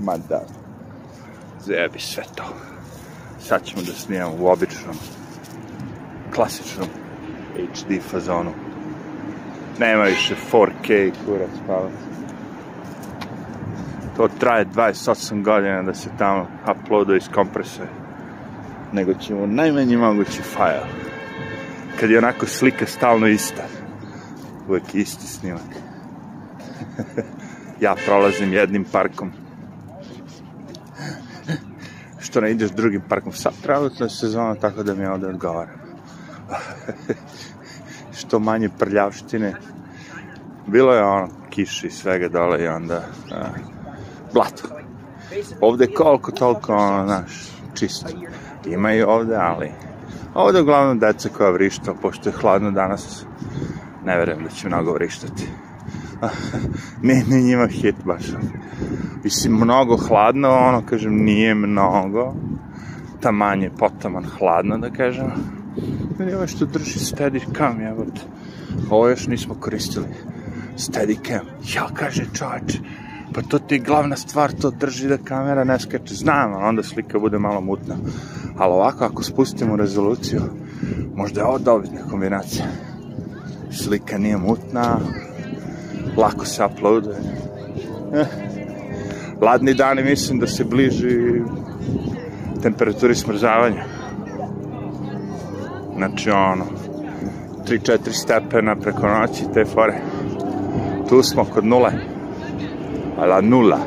Ma da. Zajebi sve to. Sad ćemo da snimamo u običnom, klasičnom HD fazonu. Nema više 4K kurac palac. To traje 28 godina da se tamo uploaduje iz kompresuje. Nego ćemo najmanji mogući file. Kad je onako slika stalno ista. Uvijek isti snimak. ja prolazim jednim parkom. Što ne ideš drugim parkom. Sad pravutno je sezona tako da mi ovde odgovara. Što manje prljavštine. Bilo je ono kiši i svega dole i onda a, blato. Ovde je koliko toliko ono, znaš, čisto. Ima i ovde, ali ovde uglavnom deca koja vrišta, pošto je hladno danas, ne verujem da će mnogo vrištati. ne, ne hit baš. Mislim, mnogo hladno, ono, kažem, nije mnogo. Taman je potaman hladno, da kažem. Ili ovo što drži steadicam, evo Ovo još nismo koristili. Steadicam. Ja, kaže čovječ, pa to ti je glavna stvar, to drži da kamera ne skače. Znam, onda slika bude malo mutna. Ali ovako, ako spustimo rezoluciju, možda je ovo dobitna kombinacija. Slika nije mutna, lako se uploaduje. Eh. Ladni dani mislim da se bliži temperaturi smrzavanja. Znači ono, 3-4 stepena preko noći te fore. Tu smo kod nule. Ala nula.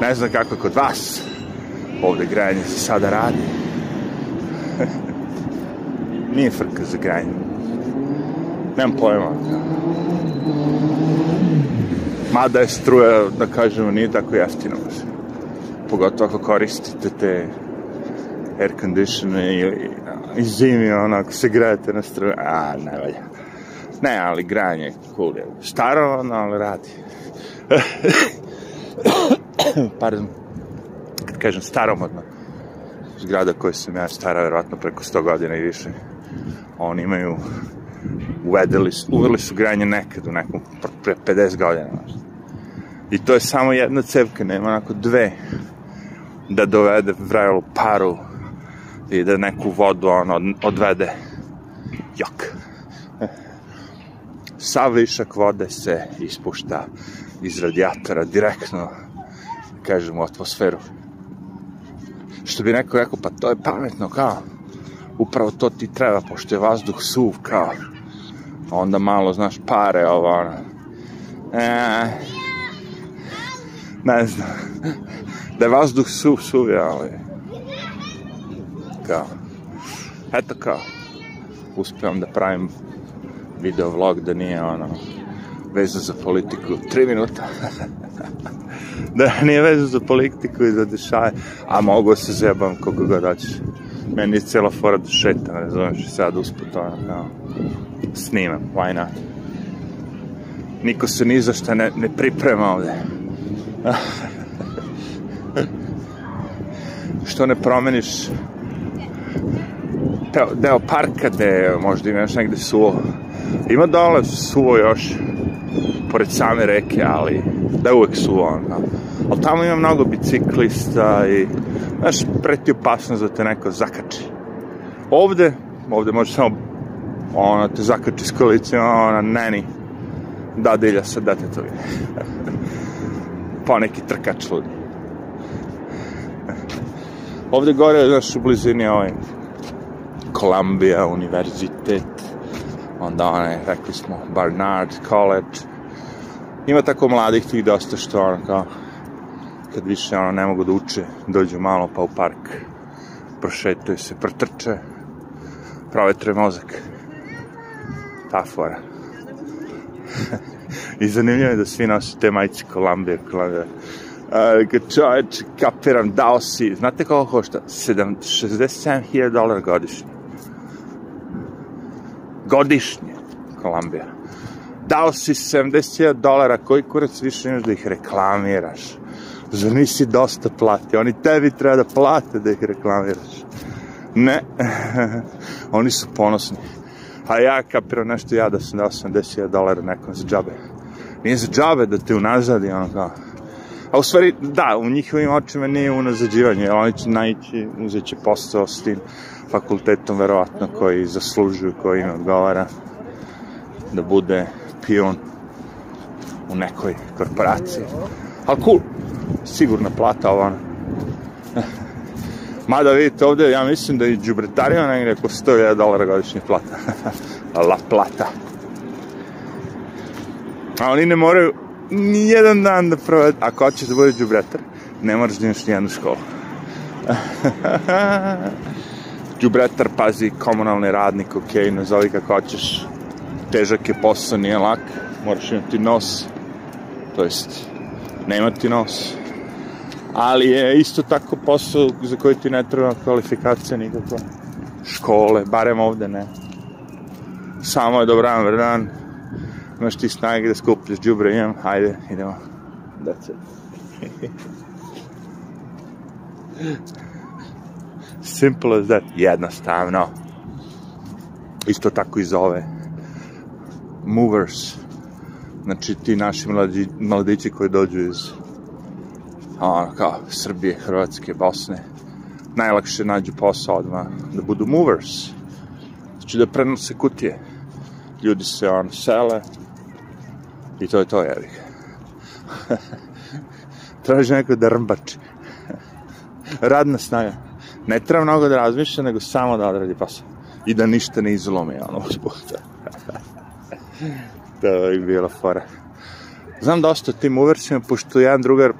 Ne znam kako kod vas. Ovde grajanje se sada radi. Nije frka za grajanje. Nemam pojma. Mada je struja, da kažemo, nije tako jeftina. Pogotovo ako koristite te air conditione ili i zimi, ono, ako se grejete na struju, a, ne valja. Ne, ali granje je cool, je. Staro, ono, ali radi. Pardon. Kad kažem staromodno, zgrada koja sam ja stara, verovatno preko 100 godina i više, oni imaju uvedeli, uveli su granje nekad u nekom pre 50 godina. I to je samo jedna cevka, nema onako dve da dovede vrelu paru i da neku vodu ono, odvede. Jok. Sav višak vode se ispušta iz radijatora direktno, kažem, u atmosferu. Što bi neko rekao, pa to je pametno, kao, upravo to ti treba, pošto je vazduh suv, kao, onda malo, znaš, pare, ovo, ono, e, ne znam, da je vazduh suv, suv je, ali, kao, eto kao, uspevam da pravim video vlog da nije ono, vezan za politiku, tri minuta. da nije vezan za politiku i za dešaje, a mogu se zebam koliko god hoćeš. Meni je cijela fora da šetam, razumiješ, sad usput ono, kao, snimam, why not? Niko se ni za šta ne, ne priprema ovde. što ne promeniš deo, deo parka gde možda imaš negde suvo. Ima dole suvo još, pored same reke, ali da je uvek suvo, ono. Ali tamo ima mnogo biciklista i, znaš, preti opasnost da te neko zakači. Ovde, ovde može samo, ona te zakači s koalicijom, ona neni dadilja sa detetovim. pa neki trkač ludi. Ovde gore, znaš, u blizini ovaj Columbia univerzitet, onda onaj, rekli smo, Barnard College. Ima tako mladih tih dosta što ono kao, kad više ono ne mogu da uče, dođu malo pa u park, prošetuju se, protrče, provetre mozak. Ta fora. I zanimljivo je da svi nose te majice Columbia, Columbia. Uh, kad čovječ, kapiram, dao si, znate koliko košta? 67.000 dolara godišnje godišnje, Kolumbija. Dao si 70 dolara, koji kurac više imaš da ih reklamiraš? Zar nisi dosta plati? Oni tebi treba da plate da ih reklamiraš. Ne, oni su ponosni. A ja kapiram nešto ja da sam dao 80 dolara nekom za džabe. Nije za džabe da te unazadi, ono kao, A u stvari, da, u njihovim očima nije unazađivanje, jer oni će naići, uzet će posao s tim fakultetom, verovatno, koji zaslužuju, koji im odgovara da bude pion u nekoj korporaciji. Ali cool, sigurna plata ovo. Mada vidite ovde, ja mislim da i džubretarijama negde oko 100.000 dolara godišnje plata. La plata. A oni ne moraju ni jedan dan da provede, ako hoćeš da bude džubretar, ne moraš da imaš ni jednu školu. džubretar, pazi, komunalni radnik, ok, nazovi kako hoćeš, težak je posao, nije lak, moraš imati nos, to jest, nemati nos, ali je isto tako posao za koji ti ne treba kvalifikacija nikakva, škole, barem ovde ne. Samo je dobran dan, imaš ti snage da skupljaš džubre, imam, hajde, idemo. That's it. Simple as that. Jednostavno. Isto tako i zove. Movers. Znači ti naši mladi, mladići koji dođu iz ono kao Srbije, Hrvatske, Bosne. Najlakše nađu posao odmah da budu movers. Znači da prenose kutije. Ljudi se on sele. I to je to jevi traži neko da rmbači. Radna snaga. Ne treba mnogo da razmišlja nego samo da odradi posao. I da ništa ne izlomi ono usput to je bila fora. Znam dosta tim uversima pošto jedan drugar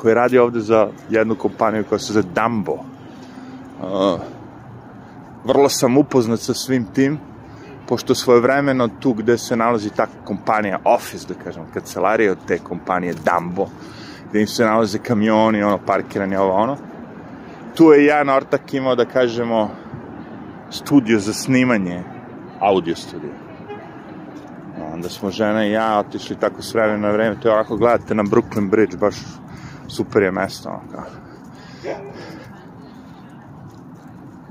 koji radi ovde za jednu kompaniju koja se zove Dumbo. Uh, vrlo sam upoznat sa svim tim, pošto svoje vremeno tu gde se nalazi ta kompanija, office da kažem, kancelarija od te kompanije Dumbo, gde im se nalaze kamioni, ono, parkirani, ovo, ono, tu je jedan ortak imao, da kažemo, studio za snimanje, audio studio. Onda smo žena i ja otišli tako s vremena na vreme, to je ovako, gledate na Brooklyn Bridge, baš super je mesto, ono kao.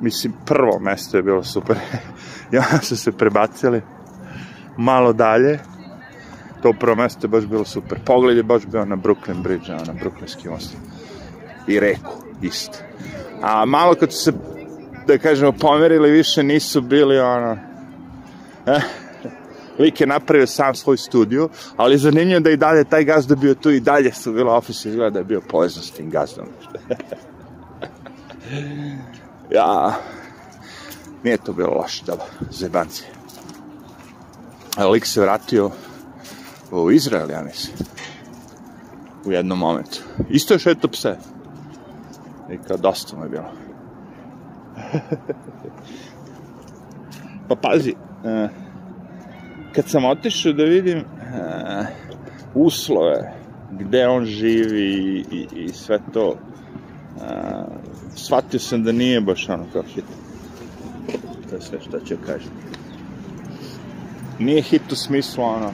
Mislim, prvo mesto je bilo super. ja su se prebacili malo dalje. To prvo mesto je baš bilo super. Pogled je baš bio na Brooklyn Bridge, na Brooklynski most. I reku, isto. A malo kad su se, da kažemo, pomerili, više nisu bili, ono, eh, lik je napravio sam svoj studio, ali zanimljivo da i dalje taj gazda bio tu i dalje su bilo ofise, izgleda da je bio povezan s tim gazdom. ja, nije to bilo loše, dobro, zebanci. Lik se vratio u Izrael, ja mislim. U jednom momentu. Isto je šeto pse. I kao dosta mu je bilo. pa pazi, uh, kad sam otišao da vidim uh, uslove gde on živi i, i, i sve to uh, shvatio sam da nije baš ono kao hit. To je sve što ću kažem. Nije hit u smislu ono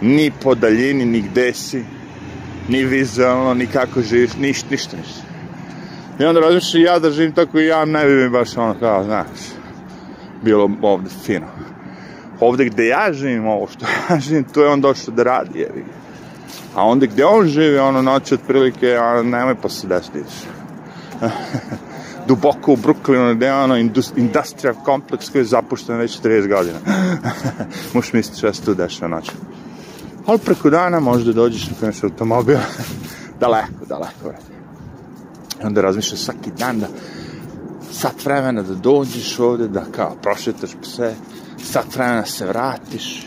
ni po daljini, ni gde si ni vizualno, ni kako živiš ništa, ništa, ništa. I onda razmišljam ja da živim tako i ja ne bi mi baš ono kao, znaš bilo ovde fino ovde gde ja živim, ovo što ja živim, to je on došao da radi, jevi. A onda gde on živi, ono noć otprilike, a nemoj pa se destiš. Duboko u Brooklynu, gde je ono industrial kompleks koji je zapušten već 30 godina. Možeš misliti šta se tu dešava noć. Ali preko dana možda dođeš na kojem se automobil. daleko, daleko. I onda razmišljaš svaki dan da sat vremena da dođeš ovde, da kao prošetaš pse, sat vremena se vratiš.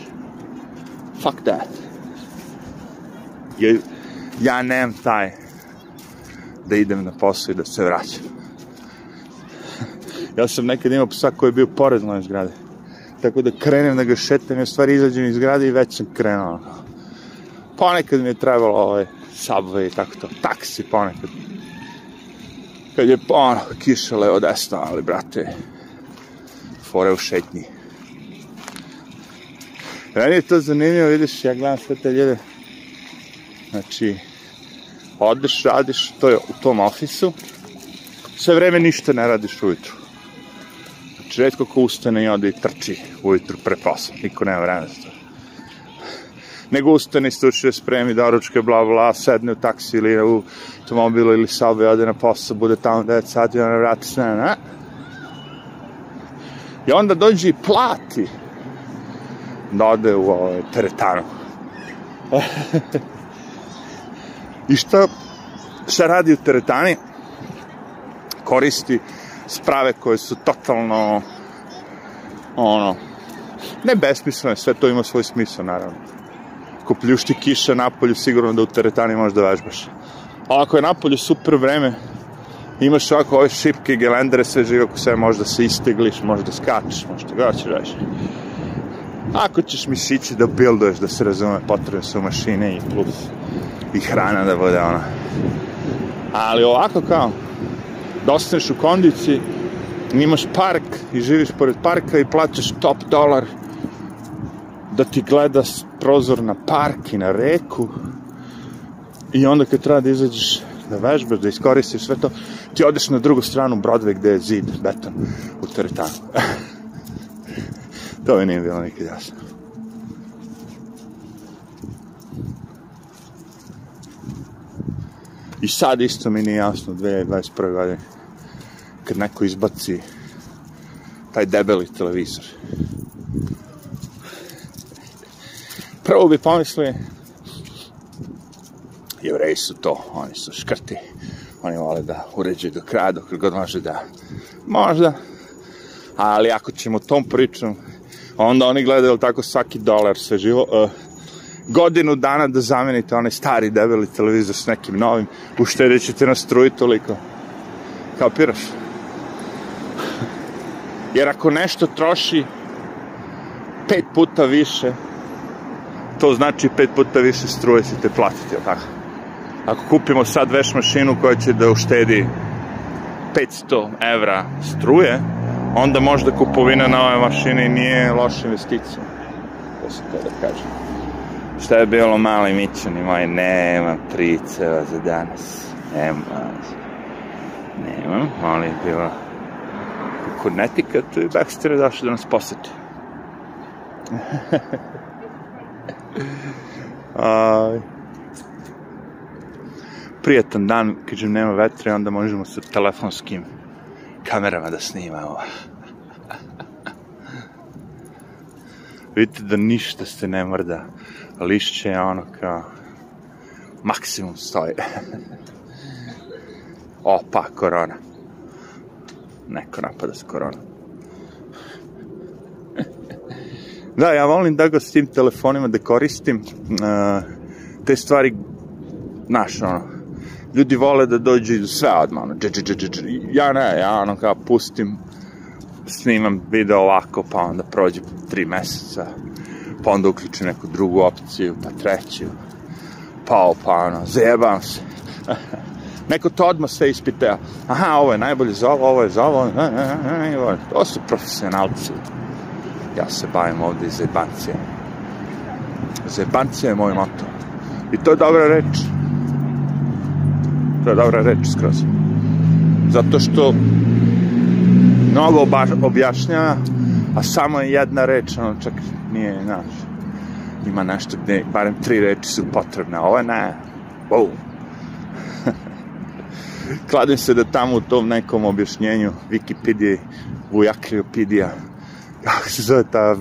Fuck that. Ja, ja nemam taj da idem na posao i da se vraćam. ja sam nekad imao psa koji je bio pored moje zgrade. Tako da krenem da ga šetam, ja stvari izađem iz zgrade i već sam krenuo. Ponekad mi je trebalo ovaj subway i tako to. Taksi ponekad. Kad je ono, kiša levo desno, ali brate, fore u šetnji. Meni je to zanimljivo, vidiš, ja gledam sve te ljude. Znači, odeš, radiš to je u tom ofisu, sve vreme ništa ne radiš ujutru. Znači, redko ko ustane i ode i trči ujutru pre posla. Niko nema vremena za to. nego ustane, istučuje, spremi doručke, bla, bla, sedne u taksi ili u automobilu ili sobe, ode na posao, bude tamo 9 sati, ona vrati se, ne? I onda dođe i plati da ode u ovaj, teretanu. I šta, šta radi u teretani? Koristi sprave koje su totalno ono ne besmislene, sve to ima svoj smisao naravno. Ako pljušti kiša napolju, sigurno da u teretani možeš da vežbaš. A ako je napolju super vreme, imaš ovako ove šipke, gelendere, sve živo ako sve možeš da se istegliš, možeš da skačeš, možeš da ćeš reći. Ako ćeš mišići da bilduješ, da se razume, potrebne su mašine i plus i hrana da bude ona. Ali ovako kao, da ostaneš u kondiciji, imaš park i živiš pored parka i plaćaš top dolar da ti gleda prozor na park i na reku i onda kad treba da izađeš da vežbaš, da iskoristiš sve to, ti odeš na drugu stranu Broadway gde je zid, beton, u teretanu. to mi nije bilo nikad jasno. I sad isto mi nije jasno, 2021. godine, kad neko izbaci taj debeli televizor. Prvo bi pomislili, jevreji su to, oni su škrti, oni vole da uređuju do kraja, dok god može da, možda, ali ako ćemo tom pričom, onda oni gledaju tako svaki dolar sve živo, uh, godinu dana da zamenite onaj stari debeli televizor s nekim novim, uštedit ćete na struji toliko. Kapiraš? Jer ako nešto troši pet puta više, to znači pet puta više struje ćete platiti, tako? Ako kupimo sad veš mašinu koja će da uštedi 500 evra struje, onda možda kupovina na ove mašine nije loša investicija. To se to da kažem. Šta je bilo mali mićani moj, nema priceva za danas. Nema. Nema, ali je bilo Kurnetika, tu je Baxter došao da nas poseti. Aj. Prijetan dan, kažem, nema vetre, onda možemo sa telefonskim kamerama da snimamo. Vidite da ništa se ne mrda. Lišće je ono kao maksimum stoji. Opa, korona. Neko napada s korona. da, ja volim da ga s tim telefonima da koristim. Uh, te stvari, znaš, ono, ljudi vole da dođu sve odmah, ono, dž, dž, dž, dž. ja ne, ja ono kao pustim, snimam video ovako, pa onda prođe tri meseca, pa onda uključim neku drugu opciju, pa treću, pa pa ono, zajebam se. Neko to odmah sve ispitao. Aha, ovo je najbolje za ovo, ovo je za ovo. To su profesionalci. Ja se bavim ovde iz jebancije. Zebancija je moj moto. I to je dobra reč. To dobra reč skroz. Zato što mnogo objašnjava, a samo je jedna reč, ono čak nije, znaš, ima nešto gde, barem tri reči su potrebne, ovo je ne, wow. Kladim se da tamo u tom nekom objašnjenju Wikipedia, Vujakliopedija, kako se zove ta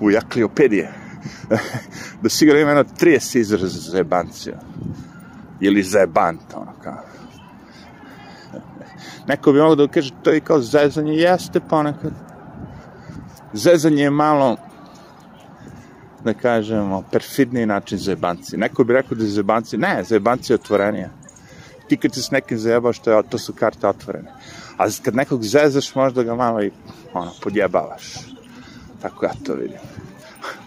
Vujakliopedija, da sigurno ima jedno 30 izraza za jebanciju. Ili za jebant, ono kao. Neko bi mogao da kaže, to je kao zezanje, jeste ponekad. Zezanje je malo, da kažemo, perfidniji način za jebanci. Neko bi rekao da je za jebanci, ne, za jebanci je otvorenija. Ti kad se s nekim zajebaš, to, je, to su karte otvorene. A kad nekog zezaš, možda ga malo i, ono, podjebavaš. Tako ja to vidim.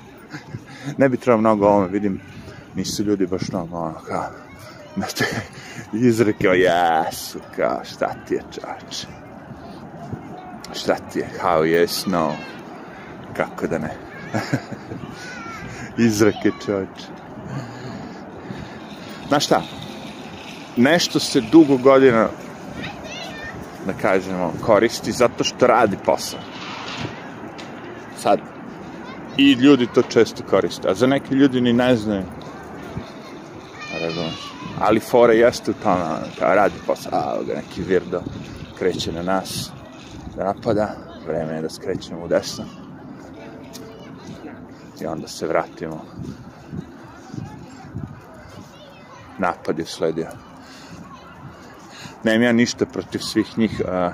ne bi trebao mnogo ovome, vidim, nisu ljudi baš mnogo, ono, kao, na te izreke, o jesu, kao, šta ti je, čač? Šta ti je, how yes, no? Kako da ne? izreke, čač. Znaš šta? Nešto se dugo godina, da kažemo, koristi zato što radi posao. Sad, I ljudi to često koriste. A za neki ljudi ni ne znaju. Ali fora jeste u tome, kao radi posao, a ga neki virdo kreće na nas, da napada, vreme je da skrećemo u desno. I onda se vratimo. Napad je sledio. Nemam ja ništa protiv svih njih. Uh,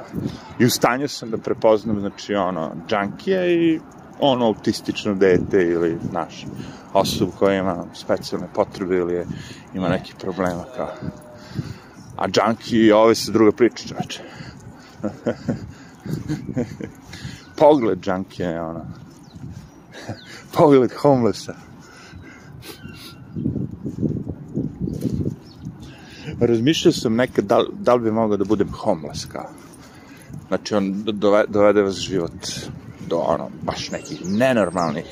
I u stanju sam da prepoznam, znači, ono, džankije i ono autistično dete ili naš osob koja ima specijalne potrebe ili je, ima neki problema kao a junkie ove se druga priča čoveče. Pogled junkie je ono pogled homelessa. Razmišljao sam nekad da, da li bi mogao da budem homeless kao. Znači on dovede, dovede vas život do ono, baš nekih nenormalnih.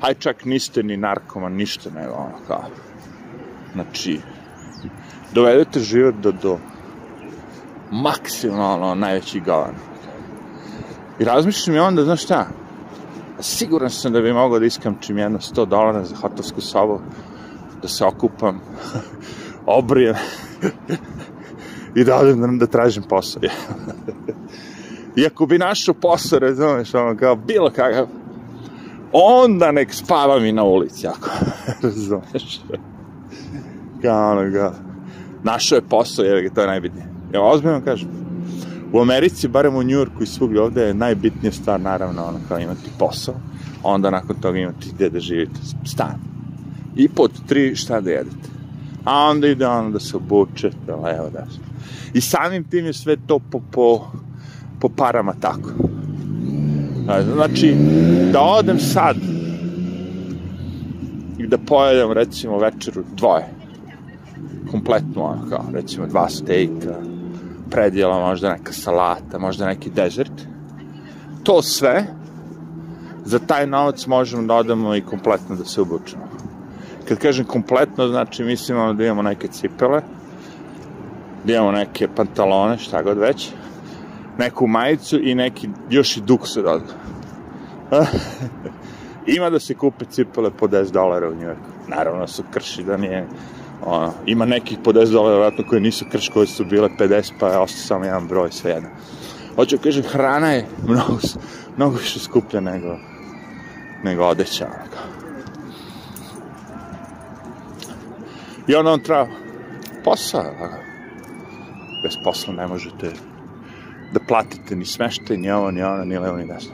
Aj čak niste ni narkoman, ništa nego ono kao. Znači, dovedete život do, do maksimalno najveći gavan. I razmišljam i onda, znaš šta, siguran sam da bi mogao da iskamčim jedno 100 dolara za hotovsku sobu, da se okupam, obrijem i da odem da, da tražim posao. I ako bi našao posao, razumeš, ono, kao bilo kakav, onda nek spava mi na ulici, ako, razumeš. Kao ono, kao, našao je posao, jer to je najbitnije. Ja ozbiljno kažem, u Americi, barem u Njurku i svugdje ovde je najbitnija stvar, naravno, ono, kao imati posao, onda nakon toga imati gde da živite, stan. I pod tri, šta da jedete. A onda ide ono da se obučete, levo da. I samim tim je sve to po, po po parama tako. Znači, da odem sad i da pojedem, recimo, večeru dvoje, kompletno, ono, kao, recimo, dva stejka, predjela, možda neka salata, možda neki dezert, to sve, za taj novac možemo da odemo i kompletno da se obučemo. Kad kažem kompletno, znači mislimo da imamo neke cipele, da imamo neke pantalone, šta god već, neku majicu i neki, još i dukse doda. ima da se kupe cipele po 10 dolara u Njujorku. Naravno su krši da nije, ono, ima nekih po 10 dolara, vratno koje nisu krš, koje su bile 50, pa je ostao samo jedan broj, sve jedno. Hoću kažem, hrana je mnogo, mnogo više skuplja nego, nego odeća, onako. I onda on treba posao, bez posla ne možete da platite ni smeštaj, ni ovo, ni ono, ni levo, ni desno.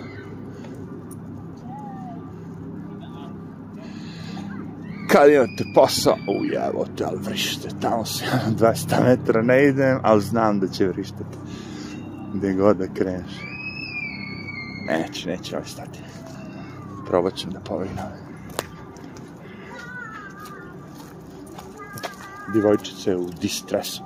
Kad imate posao, u jevo te, ali vrište, tamo se 200 metra ne idem, ali znam da će vrištati. Gde god da kreneš. Neće, neće ovaj stati. Probat ću da povrgnem. Divojčice u distresu.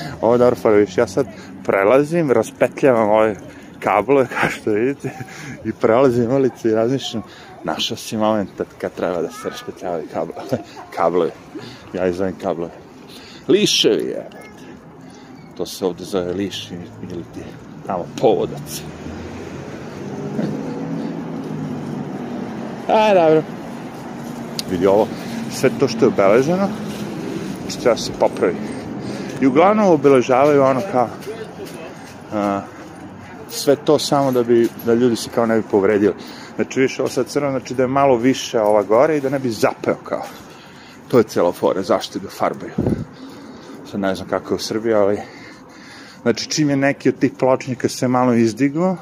ovo je dobro viš, ja sad prelazim, raspetljavam ove kablove, kao što vidite, i prelazim ulicu i razmišljam, našao si moment kad treba da se raspetljavaju kablove, kablove, ja ih zovem kablove. Liševi, je, to se ovde zove liš ili ti tamo povodac. A, dobro. Vidi ovo, sve to što je obeleženo, što treba se popraviti. I uglavnom obeležavaju ono kao a, sve to samo da bi da ljudi se kao ne bi povredili. Znači više ovo sad crno, znači da je malo više ova gore i da ne bi zapeo kao. To je celo fore, zašto ga farbaju. Sad ne znam kako je u Srbiji, ali znači čim je neki od tih pločnika se malo izdigao,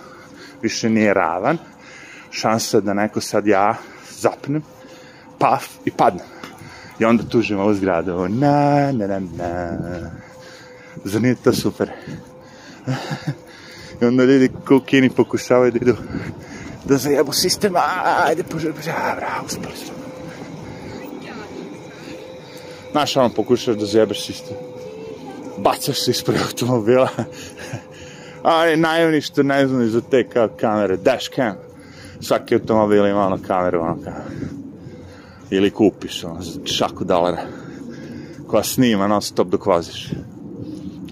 više nije ravan, šansa da neko sad ja zapnem, paf i padnem. I onda tužim ovu zgradu, na, na, na, na. Zar nije to super? I onda ljudi ko u Kini pokušavaju da idu da zajebu sistem, ajde, požar, bravo, uspali smo. Znaš, ono, pokušaš da zajebeš sistem. Bacaš se ispred automobila. Ali najavni što ne znam za te kao kamere, dash cam. Svaki automobil ima ono kameru, ono kao. Ili kupiš, ono, šaku dolara. Koja snima non stop dok voziš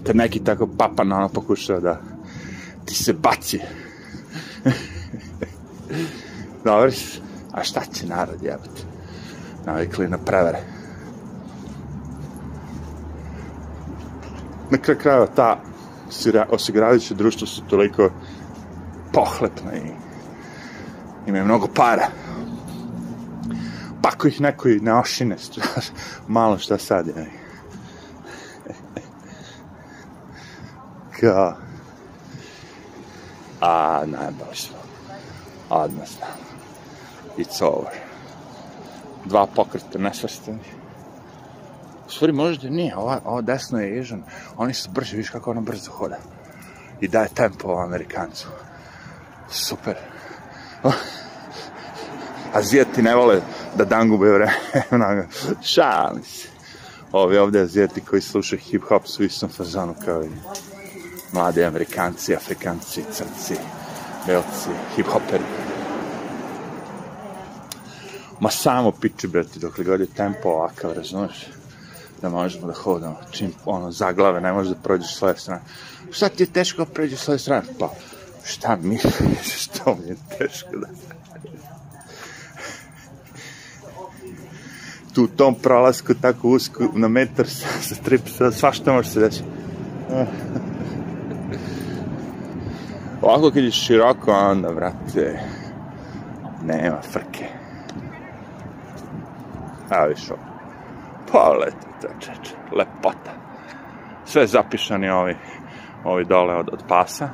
kad neki tako papan ono pokušao da ti se baci Dobro, a šta će narod jebati? Navikli na prevere. Na kraju krajeva ta osiguravajuće društvo su toliko pohlepne i imaju mnogo para. Pa ako ih neko i ne ošine, malo šta sad je. Kao, a najbolji smo. Odmah znam. It's over. Dva pokreta nesvrstani. U stvari možda nije, ova, ova desno je ježan. Oni su brži, viš kako ono brzo hoda. I daje tempo Amerikancu. Super. Azijeti ne vole da dan gube vremena. Šalim se. Ovi ovde Azijeti koji slušaju hip-hop su istom fazonu kao i mladi Amerikanci, Afrikanci, Crnci, Belci, hip-hoperi. Ma samo piči, brati, dok li god je tempo ovakav, razumeš? Da možemo da hodamo, čim ono zaglave, ne možeš da prođeš s svoje strane. Šta ti je teško da pređeš s svoje strane? Pa, šta misliš, što mi je teško da... tu u tom prolasku tako usko na metar sa, sa trip, sa svašta može se deći. Ovako kad je široko, onda, vrate, nema frke. A viš ovo. Pa, leti, čeče, lepota. Sve zapišani ovi, ovi dole od, od pasa,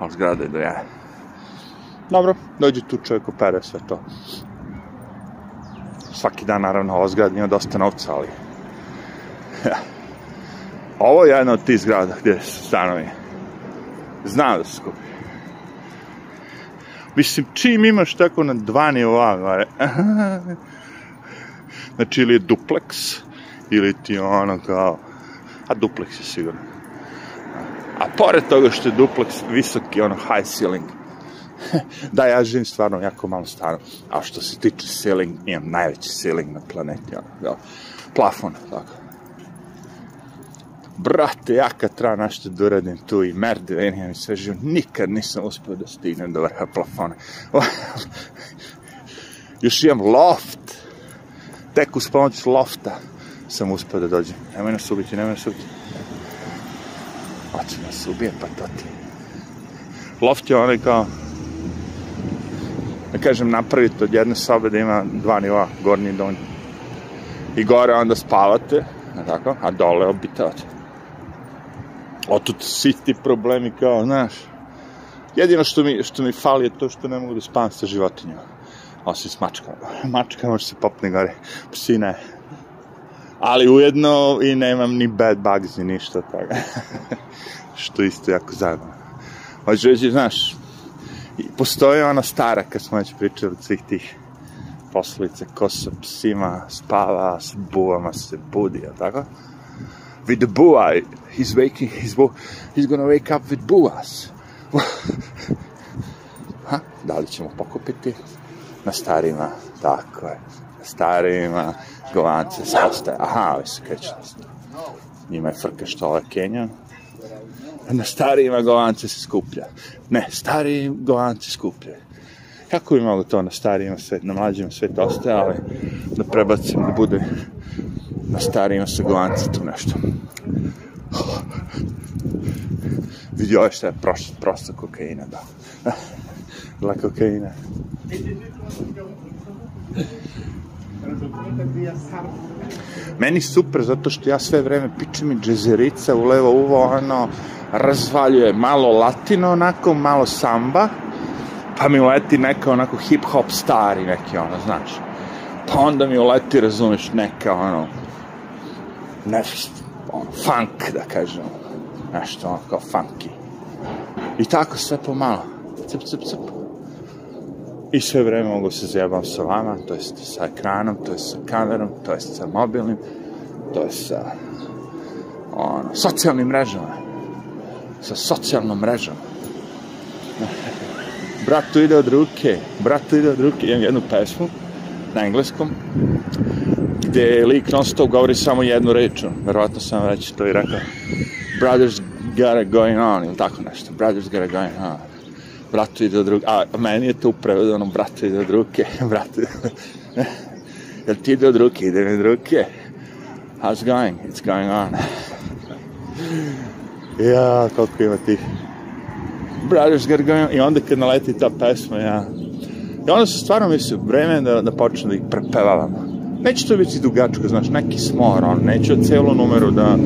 ali zgrada je do ja. Dobro, dođe tu čovjek opere sve to. Svaki dan, naravno, ova zgrada ima dosta novca, ali... Ovo je jedna od tih zgrada gdje su stanovi. Znam da se. Mislim, čim imaš tako na dva nivoa, znači ili je duplex, ili ti ono kao, a duplex je sigurno. A pored toga što je duplex visoki, ono high ceiling, da, ja živim stvarno jako malo stano, a što se tiče ceiling, imam najveći ceiling na planeti, ono, ja, plafon, tako brate, ja kad treba nešto da uradim tu i merde, i sve živo, nikad nisam uspio da stignem do vrha plafona. Još imam loft, tek uz pomoć lofta sam uspio da dođem. Nemoj nas ubiti, nemoj nas ubiti. Hoće nas ubije, pa to ti. Loft je onaj kao, da kažem, napraviti od jedne sobe da ima dva nivoa, gornji i donji. I gore onda spavate, tako, a dole obitavate otud svi ti problemi kao, znaš, jedino što mi, što mi fali je to što ne mogu da spavam sa životinjama, osim s mačkama. Mačka može se popne gore, psi ne. Ali ujedno i nemam ni bad bugs ni ništa od toga. što isto jako zabavno. Hoće reći, znaš, postoji ona stara, kad smo već pričali od svih tih poslovice, ko sa psima spava, sa buvama se budi, tako? With the boa. He's waking. He's he's gonna wake up with boas. ha? Da li ćemo pokupiti? Na starima, tako je. Na starima, govance se ostaje. Aha, ovi se kreću. Njima je frka što ovo je Kenja. Na starijima govance se skuplja. Ne, stari govance skuplja. Kako bi mogo to na starijima svet, na mlađima svet ostaje, ali da prebacim, da bude na starijima sa govance tu nešto. Vidio je što je prosta, prosta kokaina, da. La kokaina. Meni super, zato što ja sve vreme pičem i džezerica u levo uvo, ono, razvaljuje malo latino, onako, malo samba, pa mi uleti neka onako hip-hop stari neki, ono, znaš. Pa onda mi uleti, razumeš, neka, ono, nešto, ono, funk, da kažem, nešto ono kao funky. I tako sve pomalo, cip, cip, cip. I sve vreme mogu se zajebam sa vama, to jest sa ekranom, to jest sa kamerom, to jest sa mobilnim, to jest sa ono, socijalnim mrežama. Sa socijalnom mrežom. Bratu ide od ruke, bratu ide od ruke, imam jednu pesmu na engleskom, gde lik non stop govori samo jednu reč, verovatno sam već to i rekao. Brothers got it going on, ili tako nešto. Brothers got it going on. bratu ide od ruke, a meni je to upravo ono, bratu ide od ruke, bratu, jel ti ide od ruke, ide mi od ruke, how's going, it's going on. ja, koliko ima tih Brothers Got Going, i onda kad naleti ta pesma, ja, i onda se stvarno misli, vreme da, da počnem da ih prepevavam. Neće to biti dugačko, znaš, neki smor, on, neću celu numeru da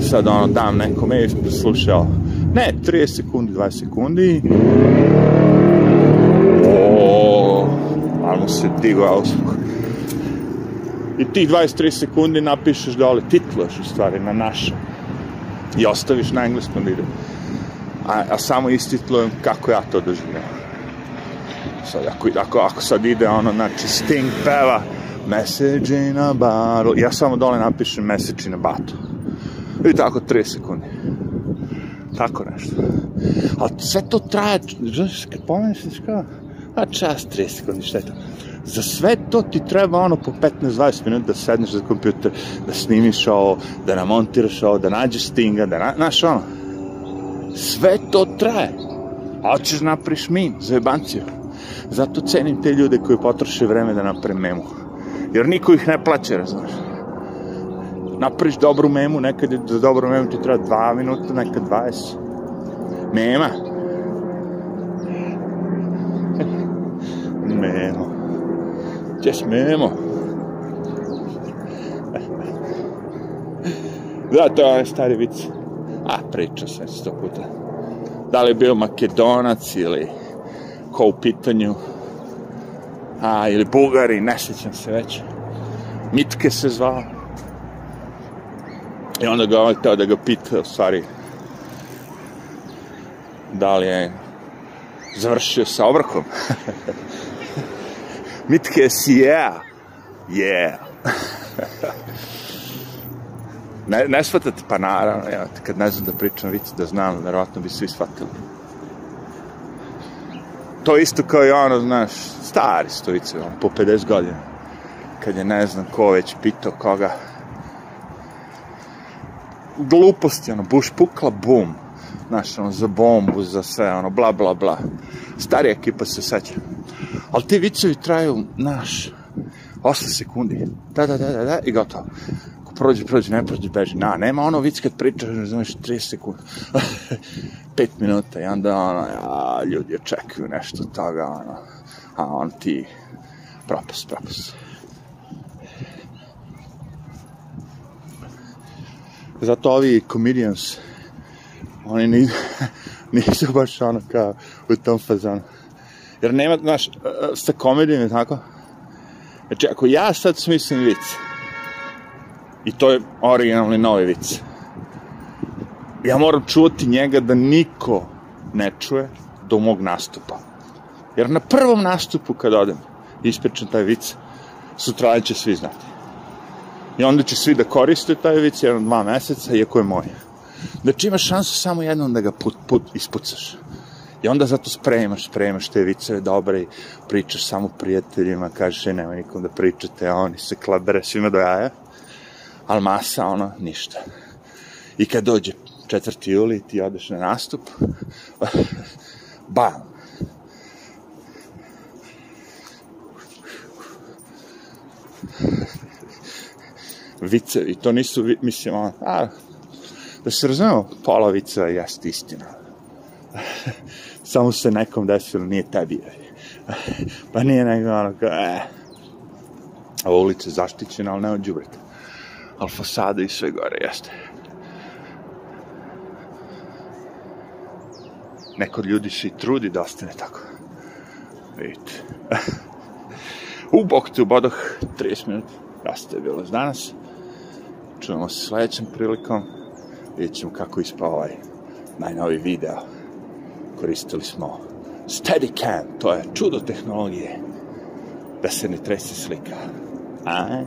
sad ono, dam nekome i slušao. Ne, 30 sekundi, 20 sekundi. O, mu se digo auspuh. I tih 23 sekundi napišeš dole, titluješ u stvari na naše. I ostaviš na engleskom da ide. A, a samo istitlujem kako ja to doživljam. Sad, ako, ako, ako sad ide ono, znači, Sting peva, message in a bottle, ja samo dole napišem message in a bottle. I tako 3 sekundi. Tako nešto. Ali sve to traje, znaš, kad pomisliš kao, a čas 3 sekundi, šta je to? Za sve to ti treba ono po 15-20 minuta da sedneš za kompjuter, da snimiš ovo, da namontiraš ovo, da nađeš Stinga, da na, znaš ono. Sve to traje. A hoćeš napriš min, za jebanciju. Zato cenim te ljude koji potroše vreme da napre memu. Jer niko ih ne plaće, razumeš. Napriš dobru memu, nekad je za dobru memu ti treba 2 minuta, nekad 20. Mema. Memo. Ćeš memo. Da, to je stari vic. A, pričao sam sto puta. Da li je bio makedonac ili ko u pitanju, a, ili Bugari, ne sjećam se već. Mitke se zvao. I onda ga ovaj teo da ga pita, u stvari, da li je završio sa obrkom. Mitke si yeah. Yeah. ne, ne shvatate, pa naravno, ja, kad ne znam da pričam vic, da znam, verovatno bi svi shvatili to isto kao i ono, znaš, stari stojice, on, po 50 godina. Kad je ne znam ko već pitao koga. Gluposti, ono, buš pukla, bum. Znaš, ono, za bombu, za sve, ono, bla, bla, bla. Starija ekipa se seća. Ali ti vicevi traju, znaš, 8 sekundi. Da, da, da, da, da, i gotovo prođe, prođe, ne prođe, beži. Na, nema ono vic kad pričaš, znaš, 30 sekunda. 5 minuta i onda ono, ja, ljudi očekuju nešto od toga, ono, a on ti propus, propus. Zato ovi comedians, oni nisu, nisu baš ono kao u tom fazonu. Jer nema, znaš, sa komedijom tako? Znači, ako ja sad smislim vic, I to je originalni novi vic. Ja moram čuvati njega da niko ne čuje do mog nastupa. Jer na prvom nastupu kad odem, ispričam taj vic, sutra će svi znati. I onda će svi da koriste taj vic jedno dva meseca, iako je moj. Znači imaš šansu samo jednom da ga put, put ispucaš. I onda zato spremaš, spremaš te viceve dobre i pričaš samo prijateljima, kažeš, e, nema nikom da pričate, a oni se klabere svima do jaja ali masa, ono, ništa. I kad dođe 4. juli, ti odeš na nastup, bam, vicevi, to nisu, mislim, on, a, da se razumemo, pola viceva jeste istina. Samo se nekom desilo, nije tebi. pa nije nego ono kao, a ulica zaštićena, ali ne od džubreta ali fasada i sve gore jeste. Neko ljudi se i trudi da ostane tako. Vidite. U bok tu bodoh 30 minuta. Rasta je bilo danas. Čujemo se sledećem prilikom. Vidjet ćemo kako ispao ovaj najnovi video. Koristili smo Steadicam, to je čudo tehnologije. Da se ne trese slika. A?